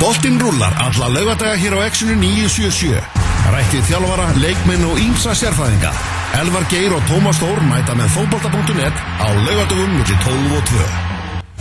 Boltinn rúlar alla laugadaga hér á Exxonu 977. Rættið þjálfara, leikminn og ímsa sérfæðinga. Elvar Geir og Tómas Þór mæta með fókbalta.net á laugadagum millir 12 og 2.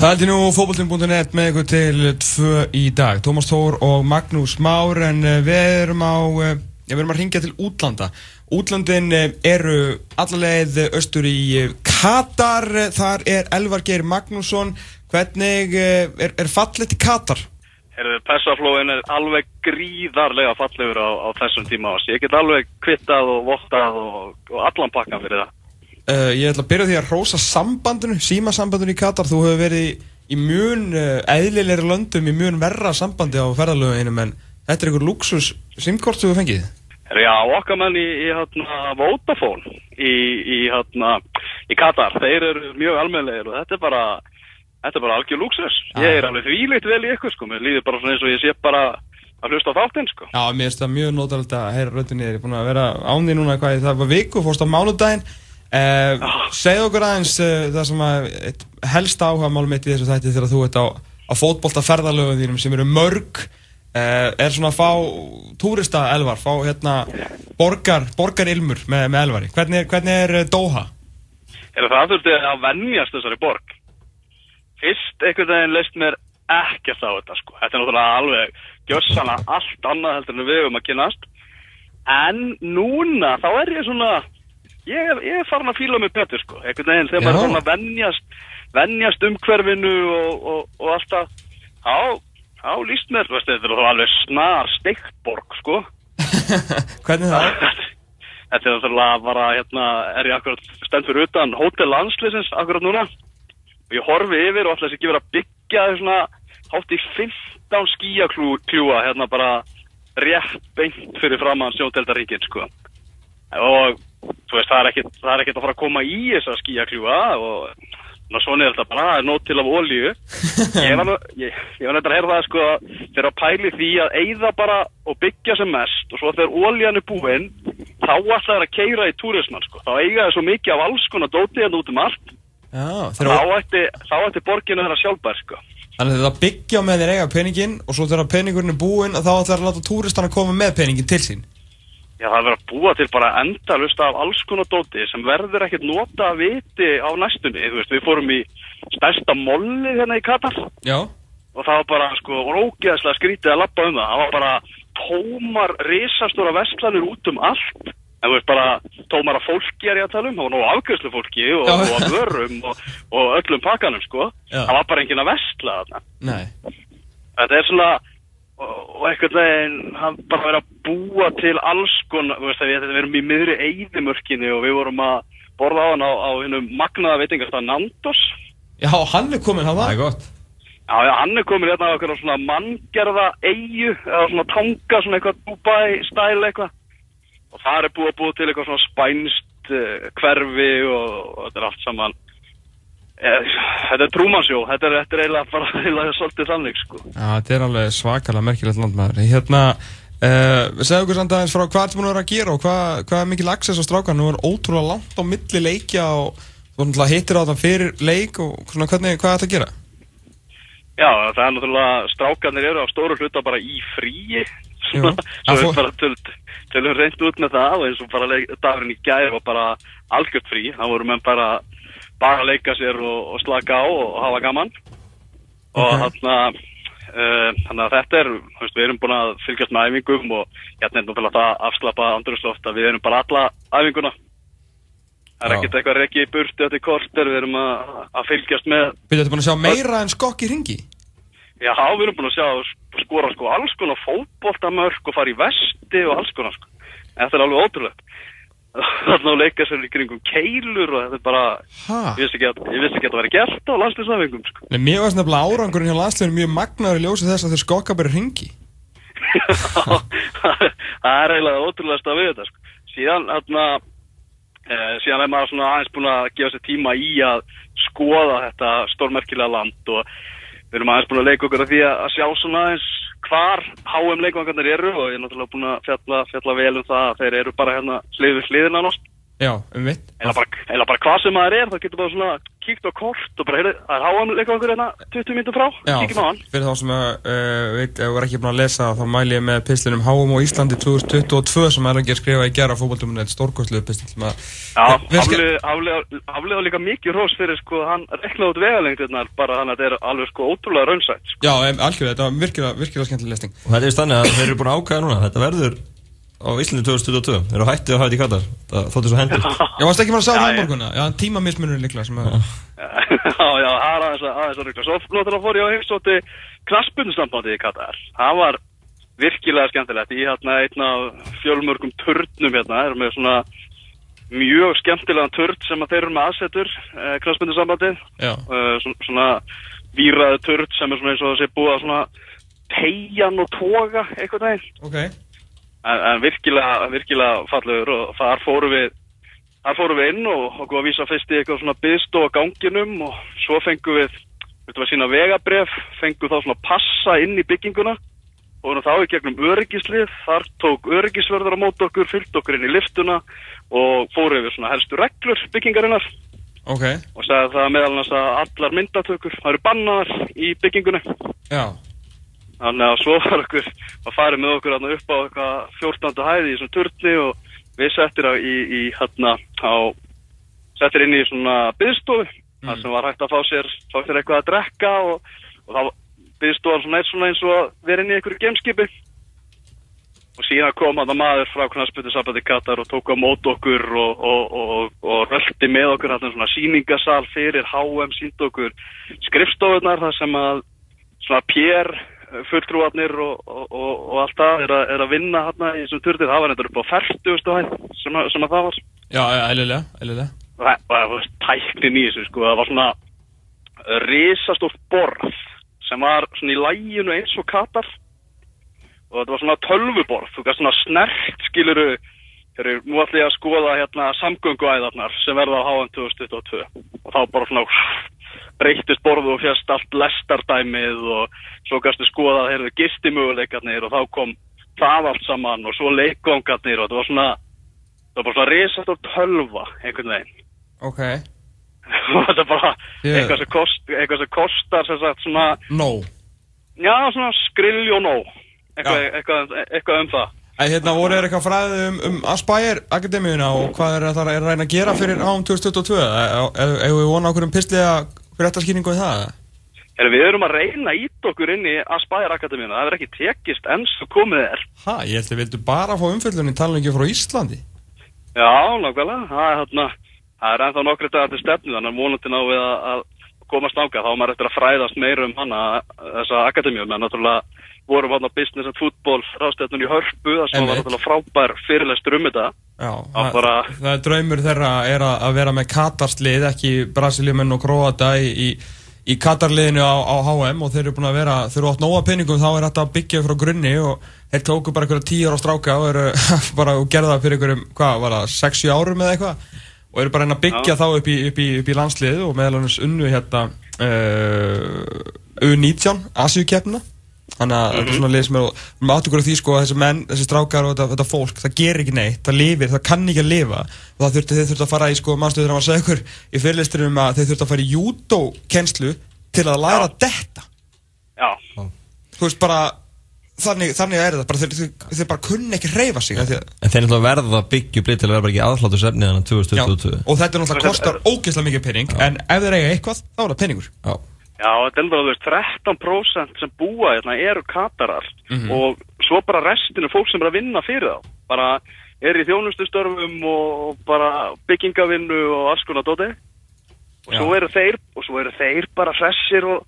Það heldur nú fókbaltin.net með ykkur til 2 í dag. Tómas Þór og Magnús Már en eh, við erum á, eh, við erum að ringja til útlanda. Útlandin eh, eru allarleið östur í Katar. Þar er Elvar Geir Magnússon. Hvernig er, er fallet í Katar? Herðu, Persaflóin er alveg gríðarlega fallegur á, á þessum tíma ás. Ég get alveg kvittað og vottað og, og allan pakkan fyrir það. Uh, ég ætla að byrja því að rosa sambandinu, símasambandinu í Katar. Þú hefur verið í, í mjög uh, eðlilegri löndum, í mjög verra sambandi á ferðalöginu, en þetta er einhver luxus simkort sem þú fengið. Já, okkar menn í, í hérna, Vodafone í, í, hérna, í Katar, þeir eru mjög almenlegir og þetta er bara Þetta er bara algjör lúksus. Ég er alveg þvíleitt vel í ykkur sko. Mér líður bara svona eins og ég sé bara að hlusta á þáttinn sko. Já, mér finnst það mjög nótalegt að heyra röttinni. Ég er búin að vera ándi núna hvað það var viku, fórst á mánudaginn. Eh. Segð okkur aðeins eh, það sem að helst áhuga málum mitt í þessu þætti þegar þú ert á, á fótbolta ferðarlögum þínum sem eru mörg. Eh, er svona að fá túrista elvar, fá hérna borgar, borgarilmur með, með elvari. Hvernig er, hvernig er eh, Doha? Er það þurfti að vennjast þessari borg? Fyrst einhvern veginn leist mér ekkert á þetta sko. Þetta er náttúrulega alveg gjössana allt annað heldur en við höfum að kynast. En núna þá er ég svona, ég, ég er farin að fíla mig betur sko. Einhvern veginn þegar maður er svona vennjast, vennjast umhverfinu og, og, og allt það. Þá, þá líst mér, veist, þetta er alveg snar steiktborg sko. Hvernig það? Þetta er náttúrulega bara, hérna, er ég akkurat stend fyrir utan Hotel Landsleisins akkurat núna og ég horfi yfir og alltaf þess að gefa að byggja svona hátt í 15 skíakljúa hérna bara rétt beint fyrir framann sjóndeldaríkinn sko. Og þú veist það er ekkert er að fara að koma í þessa skíakljúa og ná svona er þetta bara nótt til af ólíu ég var nefndar að herða það sko þegar að pæli því að eigða bara og byggja sem mest og svo þegar ólían er búinn þá alltaf er að keira í túrismann sko. Þá eiga það svo mikið af alls konar dótið hérna út um allt þá ætti, ætti borginu vera sjálfbær sko. Þannig að þetta byggja með þér eiga peningin og svo þegar peningurinn er búinn þá það að láta túristan að koma með peningin til sín. Já, það er verið að búa til bara endalust af alls konar dóti sem verður ekkert nota að viti á næstunni. Veist, við fórum í stærsta molli hérna í Katar. Já. Og það var bara, sko, rókiðaslega skrítið að lappa um það. Það var bara tómar, risastóra vestlanir út um allt en þú veist bara tómar að fólki er ég að tala um, það var nú afgjörslu fólki og, og vörum og, og öllum pakkanum sko, Já. það var bara engin að vestla þarna. Þetta er svona og, og eitthvað veginn, það bara verið að búa til alls konar, þú veist að við, við erum í miðri eigðimörkinni og við vorum að borða á hann á, á hennum magnaða veitingastað Nandos. Já, hann er komin, hann var. Það er gott. Já, já, hann er komin hérna á okkur svona manngerða eigu, eða svona tanga, svona eitthvað Dubai stæl eitthvað og það er búið að búið til eitthvað svona spænst uh, hverfi og, og þetta er allt saman eh, þetta er trúmansjó þetta er, eiginlega bara eiginlega svolítið þannig sko. Já, þetta er alveg svakalega merkilegt landmaður hérna, uh, við segðum okkur samt aðeins frá hvað þetta múið að vera að gera og hvað, hvað er mikil access á strákan, nú er ótrúlega langt á milli leikja og þú hittir á það fyrir leik og svona, hvernig, hvað er þetta að gera? Já, það er náttúrulega strákanir eru á stóru hluta bara í fríi svona, svo við bara tölt tölum reynd út með það og eins og bara dagurinn í gæri var bara algjört frí, þá voru menn bara bara að leika sér og, og slaka á og hafa gaman. Og okay. uh, þannig að þetta er, við erum búin að fylgjast með æfingum og hérna er náttúrulega það afslapa andurslóft að við erum bara alla æfinguna. Það er ekkert eitthvað ekki í burti við erum að, að fylgjast með Byrjuðu þetta búin að sjá meira en skokk í ringi? Já, við erum búin að sjá skora sko alls konar fótbóltamörk og fara í vesti og alls konar sko. Þetta er alveg ótrúlegt. Þannig að leika sér í kringum keilur og þetta er bara, ha? ég vissi ekki að, það væri gert á landslýsafengum sko. Nei, mér varst nefnilega árangurinn hjá landslýsafengum mjög magnaður í ljósi þess að þeir skokka bara ringi. Það er eiginlega ótrúlegast að við þetta sko. Síðan, hérna, e, síðan er maður svona aðeins búin að gefa sér tíma í að skoða þetta stórmerkilega land og við erum aðeins búin að leika okkur af því að sjá svona aðeins hvar HM leikvangarnir eru og ég er náttúrulega búin að fjalla, fjalla vel um það að þeir eru bara hérna hliður hliðina nátt Já, um vitt. Eða bara, eða bara hvað sem maður er, þá getur bara svona kíkt á kort og bara, heyrðu, það er háam leikvangur hérna 20 mínutur frá, Já, kíkjum á hann. fyrir þá sem uh, veit, ef þú er ekki búin að lesa þá mæl ég með pislinum Háum og Íslandi 2022 sem er ekki að skrifa í gera fókbalduminu eitt stórkostluðu pistil sem að Já, haflega líka mikið hrós fyrir sko, hann reklaði út vegalengdirnar bara þannig að þetta er alveg sko ótrúlega raunsætt sko. Já, algjörlega, þetta var virkilega, virkilega á Íslandi 2022 Þeir eru hættið að hafa þetta í Katar Það þóttu svo hendur Já, varst ekki bara að sjá Já, það í já. morgunna? Já, tímamismunur líklega sem að Já, já, það er aðeins að, aðeins að rugla. Svo náttúrulega fór ég á heimsóti knaspunnustambandi í Katar. Það var virkilega skemmtilegt. Ég hérna einn af fjölmörgum turnum hérna, er með svona mjög skemmtilegan turn sem að þeir eru með aðsetur, eh, knaspunnustambandið. Já, Uh, svona, svona víraði turn sem er svona eins og það sé búið að svona tegjan og toga eitthvað neginn. En, en virkilega, virkilega fallegur og þar fórum við þar fórum við inn og okkur að vísa fyrst í eitthvað svona byðst á ganginum og svo fengum við, við að sína vegabref, fengum þá svona passa inn í bygginguna og þá í gegnum öryggislið, þar tók öryggisverður á mót okkur, fyllt okkur inn í liftuna og fóru við svona helstu reglur byggingarinnar. Ok, og sagði það meðal að allar myndatökur það eru bannaðar í byggingunni. Já, Þannig að svo var okkur að fara með okkur upp á eitthvað 14. hæði í þessum turni og við settir í, í hérna á settir inn í svona byðstofu þar sem var hægt að fá sér, fá sér eitthvað að drekka og, og það byðstofan svona eitt svona eins og að vera inn í einhverju gemskipi og síðan kom hann maður frá knarsbyttisabandi Katar og tók á mót okkur og, og, og, og röldi með okkur hérna svona síningasal fyrir HM sínd okkur skrifstofunar þar sem að svona pér fulltrúarnir og, og, og, og allt það er, er að vinna hérna í þessum turtið, það var eitthvað upp á 40 hæð sem, sem að það var. Já, eðlilega, eðlilega. Það það var tæknin í þessu sko, það var svona risastórt borð sem var svona í læginu eins og katar. Og þetta var svona tölvuborð, þú gæst svona snert skiluru, heru, nú ætlum ég að skoða hérna samgönguæðarnar sem verða á HM 2022 og þá bara svona breytist borðu og fjast allt lestardæmið og svo gæstu skoða heyrðu gistimöguleikarnir og þá kom það allt saman og svo leikvangarnir og þetta var svona það var bara svona risastór tölva einhvern veginn. Ok, og þetta er bara Ég- eitthvað sem, kost, eitthvað sem kostar sem sagt svona, no já svona skrill og nóg. Eitthvað, Já. eitthvað, eitthvað um það En hérna voru þér eitthvað fræðið um, um Aspire Akademíuna og hvað er það að reyna að gera fyrir ám 2022? Ef við vona okkur um pistliða fréttaskýringu í það? Heru, við erum að reyna að ít okkur inn í Aspire Akademíuna, það er ekki tekist enn svo komið er Ha, ég held að vildu bara fá umfjöldunni talangi frá Íslandi já, nákvæmlega, það er hérna það er ennþá nokkri dagar til stefnu þannig að vonandi ná við að, að komast ánga þá er maður eftir að fræðast meira um hana þessa akademíu, menn náttúrulega vorum hann á business and football ráðstættunum í hörpu þar sem var náttúrulega frábær fyrirlestur um þetta. Já, Það það, bara- það er draumur þeirra er að, að vera með Katarslið, ekki Brasilíumenn og Kroata í, í, í Katarliðinu á, á HM og þeir eru búin að vera, þeir eru átt nóga peningum þá er þetta að byggja frá grunni og þeir tóku bara einhverja tíu ára stráka og eru bara og gerða það fyrir einhverjum, hvað var það, 6-7 árum eða eitthvað og eru bara að að byggja Já. þá upp í, upp í, upp í landslið og meðal annars unnu hérna uh, U19 Asíukeppna þannig að þetta er svona lið sem er og okkur á því sko að þessi menn, þessi strákar og þetta, þetta fólk það gerir ekki neitt, það lifir, það kann ekki að lifa. Og það þurfti, þeir þurfti að fara í sko mannstöður þegar maður segja ykkur í fyrirlisturum að þeir þurfti að fara í júdó-kennslu til að læra detta. Já, þú veist bara þannig, þannig er það, bara, þeir, þeir, þeir bara kunni ekki reyfa sig af því að En þeir náttúrulega verða að byggja upp lið til að vera bara ekki aðhlátu sefnið þannig Já, 2022 og þetta náttúrulega kostar ógeðslega mikið pening en ef þeir eiga eitthvað, þá er það peningur Já, Já, þetta er veist, 13% sem búa hérna eru katarar og svo bara restinu fólk sem er að vinna fyrir þá. Bara er í þjónustustörfum og bara byggingavinnu og alls konar dóti. Og svo Já. eru þeir, og svo eru þeir bara hressir og,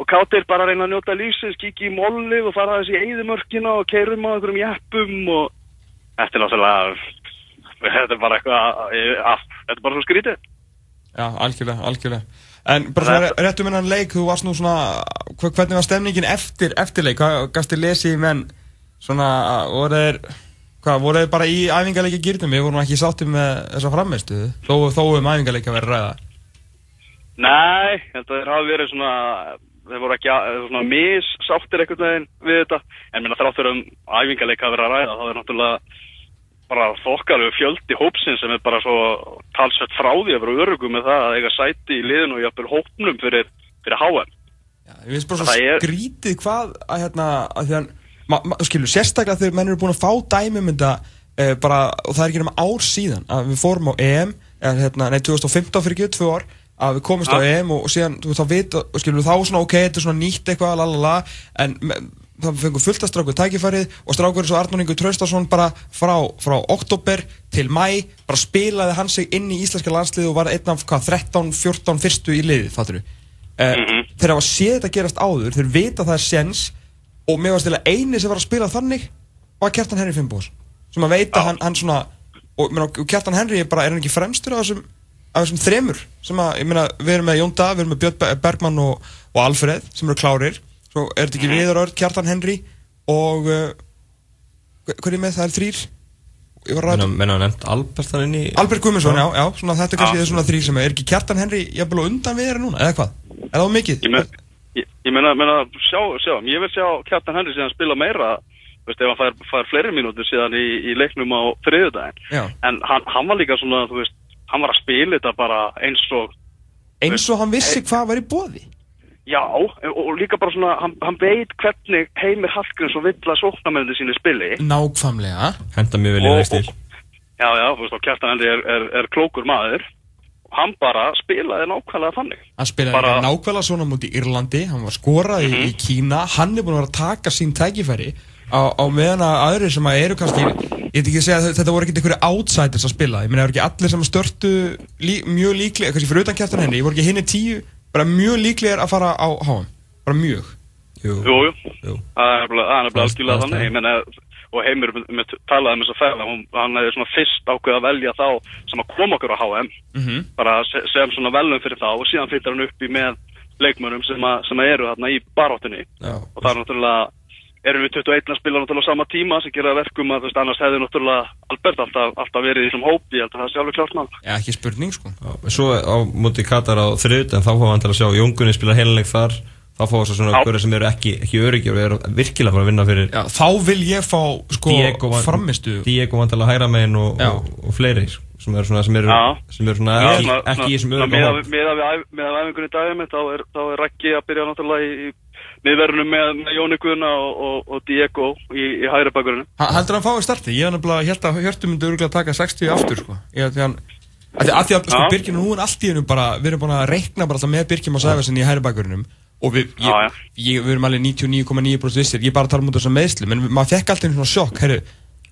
og kátir bara að reyna að njóta lífsins, kíkja í mollið og fara þessi í eyðimörkina og keirum á einhverjum jeppum og þetta er náttúrulega, þetta er bara eitthvað, þetta er bara svo skrítið. Já, algjörlega, algjörlega. En bara svona Þetta- rétt um hennan leik, þú varst nú svona hvernig var stemningin eftir, eftir leik? Hvað gafst þér lesi í menn? Svona, voru þeir hvað, voru þeir bara í æfingarleiki gýrnum við vorum ekki sáttið með þessa frammestu þó, þó um vera að ræða. Nei, þeir hafi verið svona, þeir voru ekki að, missáttir einhvern veginn við þetta, en minna þráttur um æfingarleika að vera að ræða, þá er náttúrulega bara þokkalegu fjöldi hópsinn sem er bara svo talsvett frá því að vera örugum með það að eiga sæti í liðinu og jafnvel hópnum fyrir, fyrir HM. Ég finnst bara svo er- skrítið hvað að hérna, að því að, ma, ma, skilur, sérstaklega þegar menn eru búin að fá dæmi um þetta e, bara, og það er ekki nema ár síðan að við fórum á EM, eða, hérna, nei, 2015 fyrir ekki, tvö ár, að við komumst á Ja. EM og, og síðan, þú þá og skilur, þá svona, ok, þetta er svona nýtt eitthvað, lalala, en það fengum fullt að stráku tækifærið og strákur eins og Arnur Ingur Traustason bara frá, frá oktober til mæ, bara spilaði hann sig inn í íslenska landslið og var einn af, hvað, 13, 14 fyrstu í liðið, fattur við? uh, þeir hafa séð þetta gerast áður þeir vita að það er sens og mér varst til að eini sem var að spila þannig var Kjartan Henry Finnbós sem að veita hann, hann svona og, og Kjartan Henry er bara, er hann ekki fremstur af þessum, af þessum þremur sem að, ég meina, við erum með Jón Dag, við erum með Björn Be- Bergmann og, og Alfred sem eru klárir, svo er þetta ekki Viður Örd, Kjartan Henry og uh, hver hver er með, það er þrýr ég var að ræða Menna hann nefnt Albert þannig inn í Albert Guðmundsson, já, já, svona þetta er kannski ja. svona þrýr sem er, er ekki Kjartan Henry jafnvel á undan við erum núna, eða hvað? Er það mikið? Ég, men, ég, ég meina, meina sjá, sjá, ég vil sjá Kjartan Henry síðan spila meira, þú veist, ef hann fær, fær fleiri mínútur síðan í, í leiknum á þriðudaginn. Já. En hann, hann var líka svona, þú veist, hann var að spila þetta bara eins og, eins og hann vissi hvað var í bóði já, og, og líka bara svona, hann, hann veit hvernig Heimir Hallgrins og vill að sóknarmennandi sínu spili. nákvæmlega. Henda mjög vel í og- Já, já, þú veist, og Kjartan Henry er, er, er klókur maður. Og hann bara spilaði nákvæmlega þannig. hann spilaði Bara- nákvæmlega svona múti í Írlandi. Hann var skorað í, í Kína. Hann er búin að vera að taka sín tækifæri á, á meðan að aðrir sem að eru kannski ég veit ekki að segja að þetta voru ekki einhverju outsiders að spila, ég meina það voru ekki allir sem störtu lí, mjög líklega, kannski fyrir utan kjartan henni ég voru ekki hinni tíu, bara mjög líklegir að fara á háum, bara mjög. Jú, Jú, jú. Það er er algjörlega þannig, ég meina, og Heimir með, með, talaði um þess að hún, hann hefði svona fyrst ákveð að velja þá sem að koma okkur á HM, mm bara se- sem svona velum fyrir þá og síðan flyttar hann upp í með leikmönnum sem, að, sem að eru þarna í baróttunni Já. og það er náttúrulega, erum við 21 að spila náttúrulega á sama tíma sem gera að verkum að þú veist, annars hefði náttúrulega Albert alltaf, alltaf verið í þessum hópi, ég held að það sé alveg klart mann. Já, ekki spurning sko. Já, Svo á móti Katar á þriðut en þá fá hann til að sjá Jóngunni spila heilanleik þar. Þá fá þess að svona hverju sem eru ekki, ekki öryggi og eru virkilega að fara að vinna fyrir Já, þá vil ég fá sko van- framistu Diego vantilega hægra megin og, og, og fleiri sem eru svona, sem eru, sem eru svona ekki, ekki í þessum miðað hóp. við- við við æfingunni dagum þá er, þá er Raggi að byrja náttúrulega í, í miðverðunum með, með Jóni Guðna og, og, og Diego í, í hægri bakurinn. Ha- Heldur hann fáið starti? Ég nefnilega held að Hjörtur myndi örgulega taka 60 aftur sko. Ég, því hann, að því að, því að sko. Birkjum nú er allt í hennu bara, við erum búin að reikna bara alltaf með Birkjum og Sæfasin í hæri bakurinnum og við, ég, Já, já. ég, við erum alveg 99,9% vissir, ég bara tala um þetta sem meðslu, menn maður fekk alltaf einu svona sjokk, herru,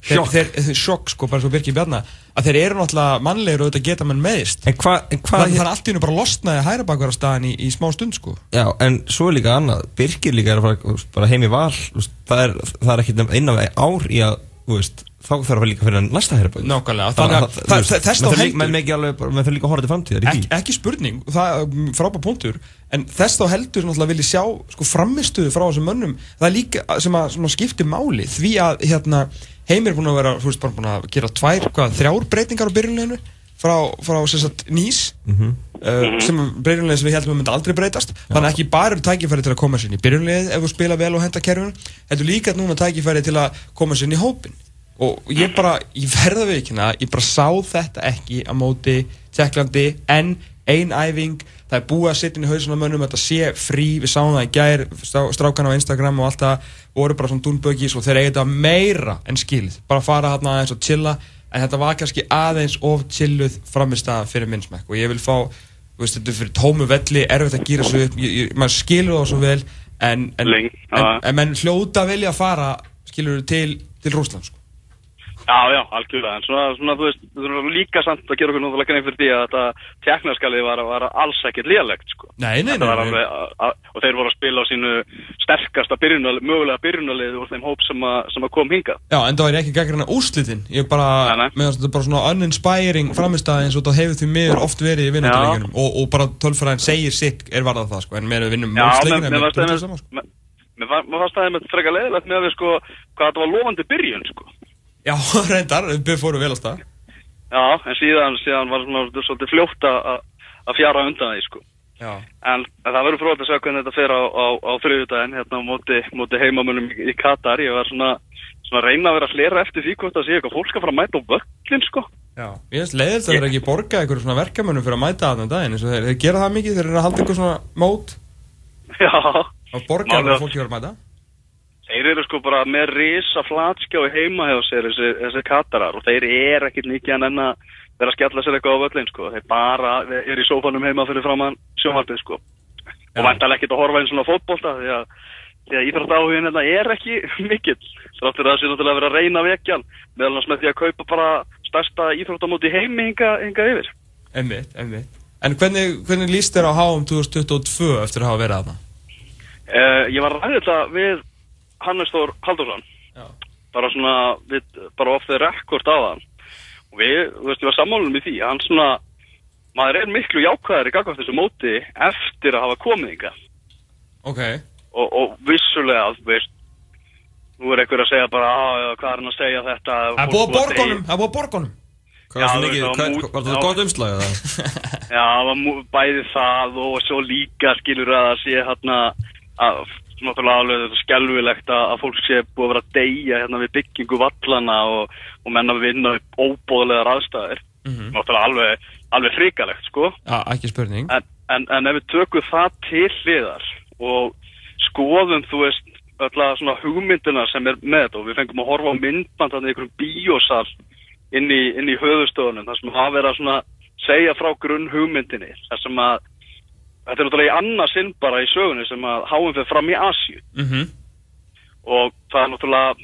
Sjokk? sjokk sko, bara svo Birkjum Bjarna, að þeir eru náttúrulega mannlegir og þetta geta mann meðist. En hvað, hvað Þannig þannig allt í hennu bara losnaði hæri bakurarstaðan í, í smá stund sko. Já, en svo er líka annað Birgir líka er að veist, bara heim í val það er, það er ekki einn af ár í að þú veist, þá þarf að líka fyrir næsta herrbæk Nákvæmlega, þannig að það- það- þess þá heldur- menn ekki alveg, bara- menn þarf líka að horfa til framtíðar Ek, ekki spurning, það er frábæð punktur en þess þá heldur náttúrulega vilja sjá sko, framistuðu frá þessum mönnum það er líka sem að, að skipti máli því að hérna, heimir er búin að vera þú veist, bara búin að gera tvær, hvað, þrjár breytingar á byrjunleginu frá, frá sem sagt, nýs uh, sem byrjunlegin sem við heldum að myndi aldrei breytast. Þannig að ekki bara eru tækifæri til að koma sér inn í byrjunlegið ef þú spila vel og henda kerfinu heldur líka núna tækifæri til að koma sér inn í hópin og ég bara, ég verða við ekki ég bara sá þetta ekki á móti Tjekklandi, en ein æfing, það er búið að setja inn í hausun á mönnum, þetta sé frí, við sáum það í gær strá- strákana á Instagram og allt það voru bara svona dúnbögis og þeir eiga þetta meira en skilið, bara fara hérna aðeins og chilla, en þetta var kannski aðeins of chilluð framist að fyrir minnsmekk. Og ég vil fá, veist, þetta er fyrir tómu velli, erfitt að gýra svo upp maður skilur það svo vel en, en, en, en menn hljóta vilja fara skilur til, til Rúsland sko. Já, já, algjörlega, en svona, svona þú veist, þú veist líka samt að gera okkur náttúrulega grein fyrir því að þetta teknaskalið var, var alls ekkert lélegt, sko. Nei, nei, Þetta nei, alveg, a- a- og þeir voru að spila á sínu sterkasta byrjunalið, mögulega byrjunalið úr þeim hóp sem, að, sem að kom hingað. Já, en það var ekki gaggrina úrslitin. Ég er bara, meðan þetta er bara svona uninspiring framistæði eins og það hefur því miður oft verið í vinnandaleginum og, og bara tölfræðin segir sitt er varðað það sko, en meðan við vinnum Já, most mér mér fannst það mér mér með frekar leiðilegt með að við sko, hvað þetta var lofandi byrjun, sko. Já, reyndar, við fórum vel að stað Já, en síðan, síðan var svona svolítið fljótt að að fjara undan því, sko. Já. En, það verður fróðilegt að segja hvernig þetta fer á, á, á þriðjudaginn hérna á móti, móti heimamönum í, Katar. Ég var svona, svona að reyna að vera að hlera eftir því hvort það sé eitthvað fólk að fara að mæta á völlin sko. Já. Ég veist leiðilegt að þeir ekki borga einhverjum svona verkamönnum fyrir að mæta að þann daginn eins og þeir, þeir gera það mikið, þeir eru að halda einhver svona mót Já, og borga þeir eru sko bara með risa flatskjá heima hjá sér þessi, þessi Katarar og þeir eru ekkit mikið en að vera að skella sér eitthvað á völlin sko. Þeir bara eru í sófanum heima fyrir framann sjónvarpið sko. Já. Og vantar ekkit að horfa einn svona fótbolta því að, því að íþróttaáhugin hérna er ekki mikill. Þráttur að það sé náttúrulega að vera að reyna vekjan meðal annars með því að kaupa bara stærsta íþróttamóti í heimi hinga, hinga yfir. Einmitt, einmitt. En hvernig, hvernig líst þér á HM 2022 eftir að hafa verið aðna? Uh, ég var að þetta við Hannes Þór Haldursson Já. bara svona, við, bara off the record á það og við, þú veist, ég var sammálum í því hann svona, maður er miklu jákvæðari gagvart þessu móti eftir að hafa komið yngar Ok. og, og vissulega, þú veist nú er einhver að segja bara, "Á, hvað er hann að segja þetta Það búið borgunum, það búið borgunum. Hvað var það gott umslag eða? Já, bæði það og svo líka skilur að það sé hérna að náttúrulega alveg skelvilegt að, að fólk sé búið að vera að deyja hérna við byggingu vallana og, og menna við vinna upp óbóðlegar aðstæður Mhm. náttúrulega alveg, alveg frikalegt sko spurning. en, en, en ef við tökum það til hliðar og skoðum þú veist öll svona hugmyndina sem er með þetta og við fengum að horfa á myndband þannig einhverjum bíósal inn í, í höfustöðunum þar sem að svona segja frá grunn hugmyndinni þar sem að þetta er náttúrulega í annað sinn bara í sögunni sem að háum fyrir fram í Asju Mhm. og það er náttúrulega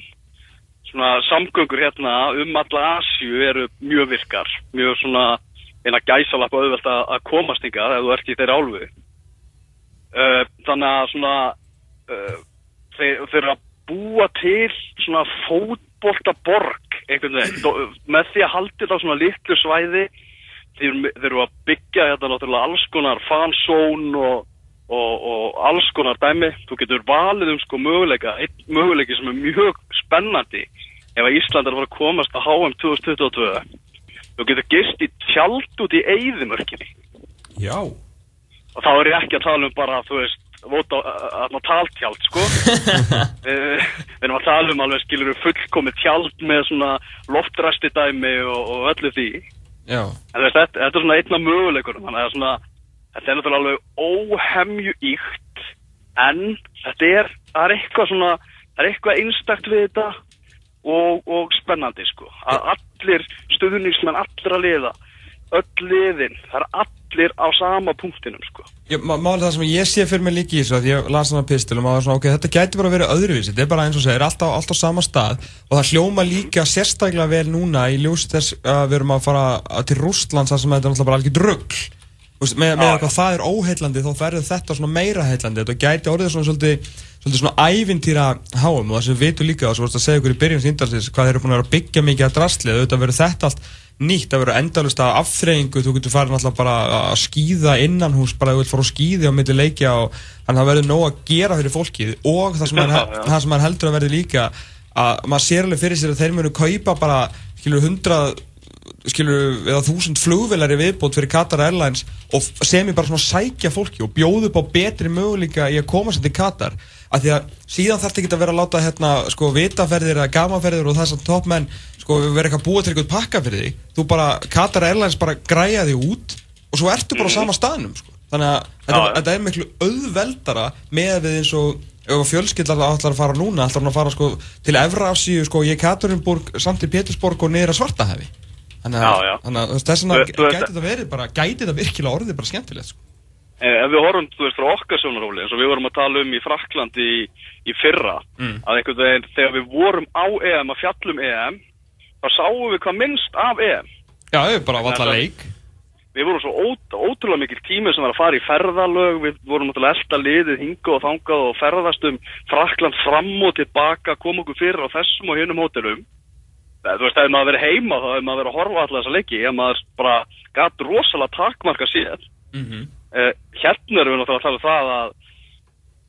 svona samgöngur hérna um alla Asju eru mjög virkar mjög svona eina gæsalappa auðvelt að komast hingað ef þú ert í þeirra álfu. Uh, þannig að svona uh, þeir, þeir að búa til svona fótbolta borg einhvern veginn. Með því að haldi þetta á svona litlu svæði þeir, eru að byggja þetta náttúrulega alls konar fansón og og, og alls konar dæmi. Þú getur valið um sko möguleika einn möguleiki sem er mjög spennandi ef að Ísland er að fara að komast að HM 2022 þú getur gist í tjald út í eyðimörkinni. Já. og þá er ég ekki að tala um bara þú veist vóta að taltjald sko. Við, við erum að tala um alveg skilur fullkomið tjald með svona loftræsti dæmi og, og öllu því Já. En veist, þetta, þetta er svona einna möguleikur þannig að svona, þetta er náttúrulega alveg óhemju íkt en þetta er, það er eitthvað svona það er eitthvað einstakt við þetta og, og spennandi sko að allir stuðningsmenn allra liða öll liðin, það er allir á sama punktinum sko. Ég, má- Málið það sem ég sé fyrir mig líka í þessu að ég las þannig pistil og maður svona, ok, þetta gæti bara verið öðruvísi, þetta er bara eins og segir, alltaf, alltaf sama stað og það hljóma líka sérstaklega vel núna í ljós þess að við erum að fara að- til Rústlands þar sem þetta er alltaf bara algjör rugg með, með Já, hvað það er óheillandi þá verður þetta svona meira heillandi þetta gæti orðið svona svolítið svolítið svona ævintýra háum og það sem við vitum líka og svo vorst að segja ykkur í byrjun síndalsins hvað þeir eru búin að vera að byggja mikið að drastlið auðvitað verður þetta allt nýtt það verður endalust af afþreyingu. Þú getur farið náttúrulega bara að skýða innan hús bara að þú vilt fara að skýði á milli leikja og þannig að það verður nóg að gera fyrir fólkið. Og það sem, sem hann heldur að verði líka að maður sér alveg fyrir sér að þeir munu kaupa bara skilur hundrað skilur eða þúsund flugvelar í viðbót fyrir Qatar Airlines og sem er bara svona sækja fólki og bjóðu upp á betri möguleika í að koma sér til Qatar. Af því að síðan þarf þetta ekki að vera að láta hérna sko vitaferðir eða gamaferðir og þess að toppmenn sko vera eitthvað að búa til eitthvað pakka fyrir því þú bara, Qatar Airlines bara græja því út og svo ertu bara á sama staðnum sko. þannig að þetta, já. þetta er miklu auðveldara með við eins og fjölskyldar ætlar að fara núna hann að fara sko til Evrasíu sko í Katrinburg samt í Pétursborg og niður að Svartahæfi þannig að, að þess vegna gæti þetta verið bara gæti þetta virkilega orðið bara skemmtilegt sko. Eh, ef við horfum, þú veist, frá okkar sjónaróli eins og við vorum að tala um í Fraklandi í, í fyrra, Mm. að einhvern veginn þegar við vorum á EM að fjallum EM þá sáum við hvað minnst af EM Já, það er bara valla leik. Við vorum svo ó, ótrúlega mikil tími sem var að fara í ferðalög. Við vorum náttúrulega elda liðið hinga og þangað og ferðast um Frakland fram og tilbaka, koma okkur fyrir á þessum og hinnum hótelum. Eh, þú veist, ef maður verið heima þá ef maður verið að horfa á alla þessa leiki ef maður bara gatt rosalega takmarka sér mm -hmm. uh, hérna erum við náttúrulega að tala um það að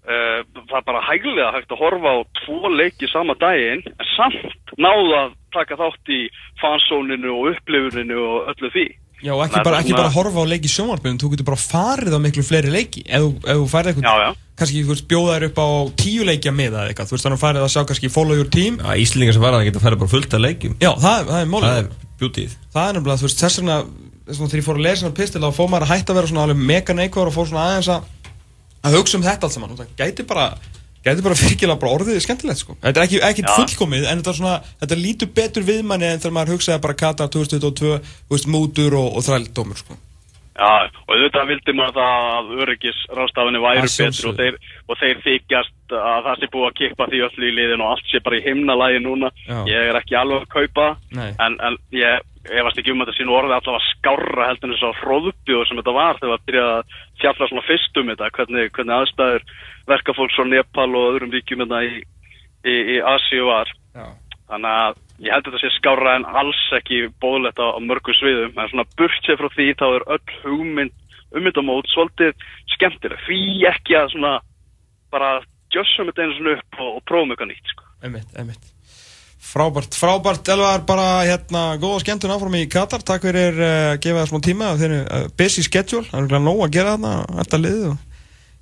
það er bara hæglega hægt að horfa á tvo leiki sama daginn en samt náðu að taka þátt í fansóninu og upplifuninu og öllu því. Já, og ekki að bara, ekki svona- bara horfa á leiki í sjónvarpunum, þú getur bara farið á miklu fleiri leiki. Ef, þú- farið Já, eitthvað, já. kannski þú veist, bjóða þér upp á tíu leikja með það eitthvað, þú veist þannig að farið að sjá kannski follow your team. Já, Íslingar sem geta að fara bara fullt af leikjum. Já, það, það er málið. Það er bjútið Það er nefnilega, þú veist, þess vegna þess vegna þegar ég fór að lesa svona pistil þá fór maður að hætta að vera svona alveg mega neikvar og fór svona aðeins að að hugsa um þetta allt saman. Og það gæti bara gæti bara virkilega bara orðið skemmtilegt sko. Þetta er ekki, ekki fullkomið en þetta er svona þetta lítur betur við manni en þegar maður hugsaði bara Katar 2022, þú veist, mútur og, og þrældómur sko Já, og auðvitað vildi maður það að öryggisrástafinni væru Að betur og þeir, og þeir þykjast að það sé búið að kippa því öllu í liðin og allt sé bara í himnalagi núna. Já. Ég er ekki alveg að kaupa, en, en ég efast ekki um að þetta sín orðið allavega skárra heldur en þess að hróðbjóð sem þetta var þegar það byrjaði að fjalla svona fyrst um þetta, hvernig, hvernig aðstæður verkafólks frá Nepal og öðrum ríkjum þetta í, í, í Asíu var. Já. Þannig að ég held að þetta sé skárra en alls ekki bóðlegt á, mörgum sviðum. En svona burt sér frá því þá er öll hugmynd um þetta mót svolítið skemmtileg. Því ekki að svona bara gjössum þetta einu svona upp og, og prófum eitthvað nýtt. Sko. Einmitt, einmitt Frábært, frábært, Elvar, bara hérna góða skemmtun áfram í Katar Takk fyrir uh, að gefa það smá tíma þeir eru uh, busy schedule, það er örugglega nóg að gera þarna Þetta liðið og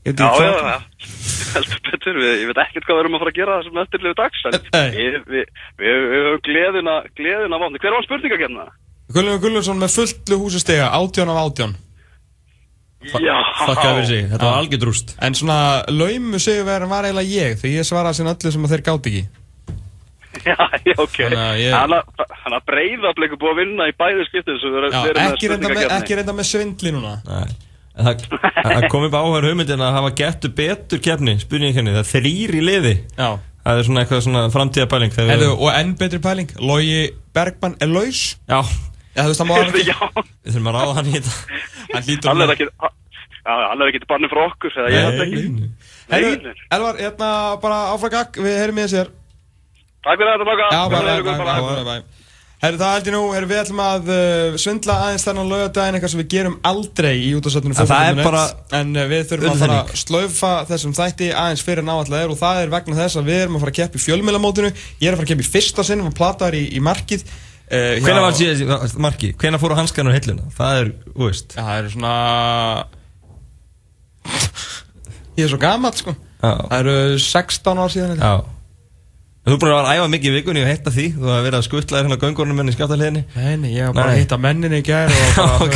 Já, já, já. Heldur betur. Við, ég veit ekkert hvað við erum að fara að gera þessum eftirliðu dags. En við, við, við, höfum gleðina, gleðina vandi. Hver var spurningakefna? Gullum Gullumsson með fullu húsustega, átján af átján Já. Þakka fyrir sig, þetta var algjör drúst En svona laumu sigurverðin var eiginlega ég Því ég svaraði sinna öllu sem að þeir gátt ekki Já, já, ok. Þannig að ég- að- hann að breyðafleiku búið að vinna í bæði skiptið. svo við erum- reynda með, spurningakeppni. ekki reynda með svindli núna Nei. Það, það kom upp áhör hugmyndin að hafa getur betur kefni, spurningakefni, það er þrýr í liði. Já. Það er svona eitthvað svona framtíðabæling þegar Heyrðu, við, Og enn betri pæling, Logi Bergmann er laus? Já, Já, þú veist, það má hann ekki Já, við þurfum að ráða hann í þetta. Hann lítur er ekki Já, hann er ekki barnið frá okkur eða ég held ekki. Nei. Elvar, hérna bara áfram gagg, við heyrum í þess Takk fyrir þetta baka Já, bara, Blessaður bara, Herru, það held ég nú, herru, við ætlum að uh, svindla aðeins þennan lögadaginn eitthvað sem við gerum aldrei í er bara En uh, við þurfum að fara að slaufa þessum þætti aðeins fyrir náallega er og það er vegna þess að við erum að fara að keppa í fjölmjölamótinu Ég er að fara að keppa í fyrsta sinn og platar í, í markið. Uh, Hvenær var síðan, Marki, hvenær fóru hanskarnar hilluna? Það er, Já, það eru svona Ég er svo gammal sko Þú er búin að vera að æfa mikið í vikunni og heita því Þú har verið að skuttla þér hérna göngurnum enn í skjáttaliðinni Nei, ég var bara Nei. að hitta menninni í gær og bara, Ok.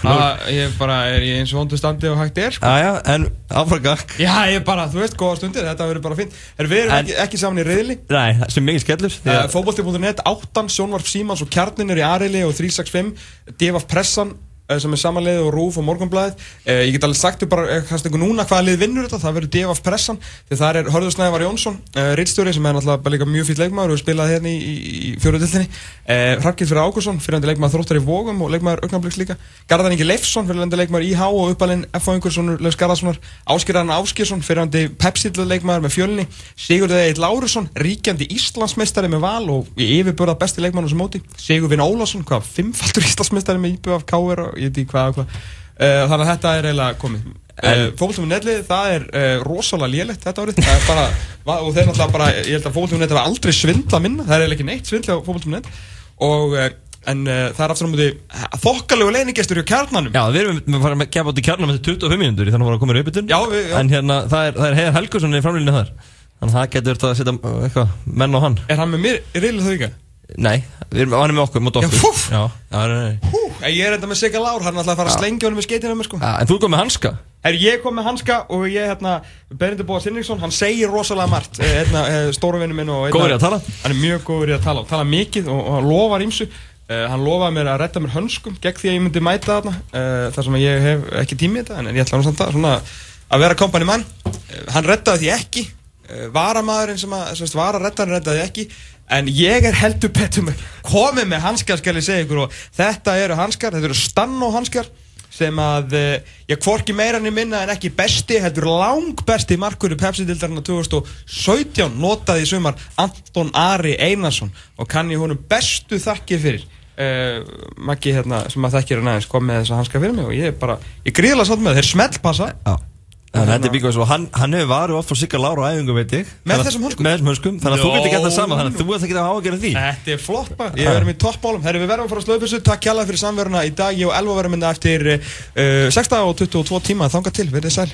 það, ég bara er í eins og vondu standi og hægt er sko. Já, já, en áfragak Já, ég bara, þú veist, góða stundir, þetta verður bara fínt Er við erum En- ekki, ekki saman í reyðli Nei, það sem mikið skellur því að- Fótbolti.net, áttan, sjónvarp Símans og kjarnin er í Arili og 365 Devaf Pressan sem er samanleið og Rúf og Morgonblæð uh, Ég get alveg sagt þér bara, uh, kannski núna hvaða lið vinnur þetta, það verður Devaf Pressan því það er Hörður Snævar Jónsson, uh, Ritstjóri sem er náttúrulega líka mjög fýtt leikmaður og hefur spilað hérna í, í, fjóruðildinni uh, Hrafkið fyrir Ágúrsson, fyrirhandi leikmaður þróttar í Vógum og leikmaður Augnabliks líka. Garðan Ingi Leifsson, fyrirhandi leikmaður IH og uppalinn F.A. Ingurssonur, Leifs Garðarssonar. Áskirðan Áskilsson, fyrirhandi Pepsi leikmaður með fjölni Ég veit ekki hvað og hvað. Uh, þannig að þetta er eiginlega komið. Uh, Fókbaltum netlið, það er uh, rosalega lélegt þetta árið. Það er bara, og þeir náttúrulega bara, ég held að fókbaltum net var aldrei svindla minna, það er eiginlega ekki neitt svindla á fókbaltum net og en það er aftur á múti þokkalegu leinigestur hjá kjarnanum. Já, við erum við farum að gefa út í kjarnum eftir 25 mínútur þannig að voru að koma í uppbytun Já, við- já. En hérna, það er, það er Heiðar Helgursson í framlýninu þar. Þannig að það getur þetta að setja menn á hann. Er hann með mér í reylið þau ykkar? Nei, við erum, hann er með okkur, mót okkur fúff. Já, já, nei, nei. Hú, ég er þetta með Sigga Lár, hann er alltaf að fara að slengja honum með skeitinu með sko Já, En þú kom með hanska Herri, ég kom með hanska og ég, hérna, Berindur Bóa Sinningsson, hann segir rosalega margt eh, hérna, eh, stóru vinnu minn og Góður í að tala. Hann er mjög góður í að tala, tala mikið og, og hann lofar ímsu uh, Hann lofaði mér að redda mér hönskum gegn því að ég myndi mæta þarna uh, þar sem ég hef ekki tími í þetta en, ég ætla nú samt að, svona, að vera kompani mann uh, Hann reddaði því ekki uh, Varamadurinn sem að, sem sagt, varareddarinn reddaði því ekki En ég er heldur betur með komið með hanskar skal ég segja ykkur og þetta eru hanskar, þetta eru stanno hanskar sem að, eh, ég hvorki meira enn minna en ekki besti, heldur lang besti markur í Pepsi-dildarinn 2017 notaði í sumar Anton Ari Einarsson og kann ég honum bestu þakkir fyrir. Uh, Maggi hérna sem að þekkir hann aðeins kom með þessa hanska fyrir mig og ég er bara, ég gríðlega sátt með þeir smellpassa. Já Þannig að þetta er bíkvæð svo, hann, hann hefur varu oft frá Sigga Lára á æfingu, veit ég. Með þessum hönskum? Með þessum hönskum, þannig að þú getur gett það sama Þannig að þú ert ekki að ágjöra því. Þetta er flott bara, ég verðum í toppbólum Herri, við verðum að fara að slöfu þessu, takk kjalla fyrir samveruna í dag. Ég og Elva verðum minna eftir uh, 6 dag og 22 tíma. Þanga til, verðið sæl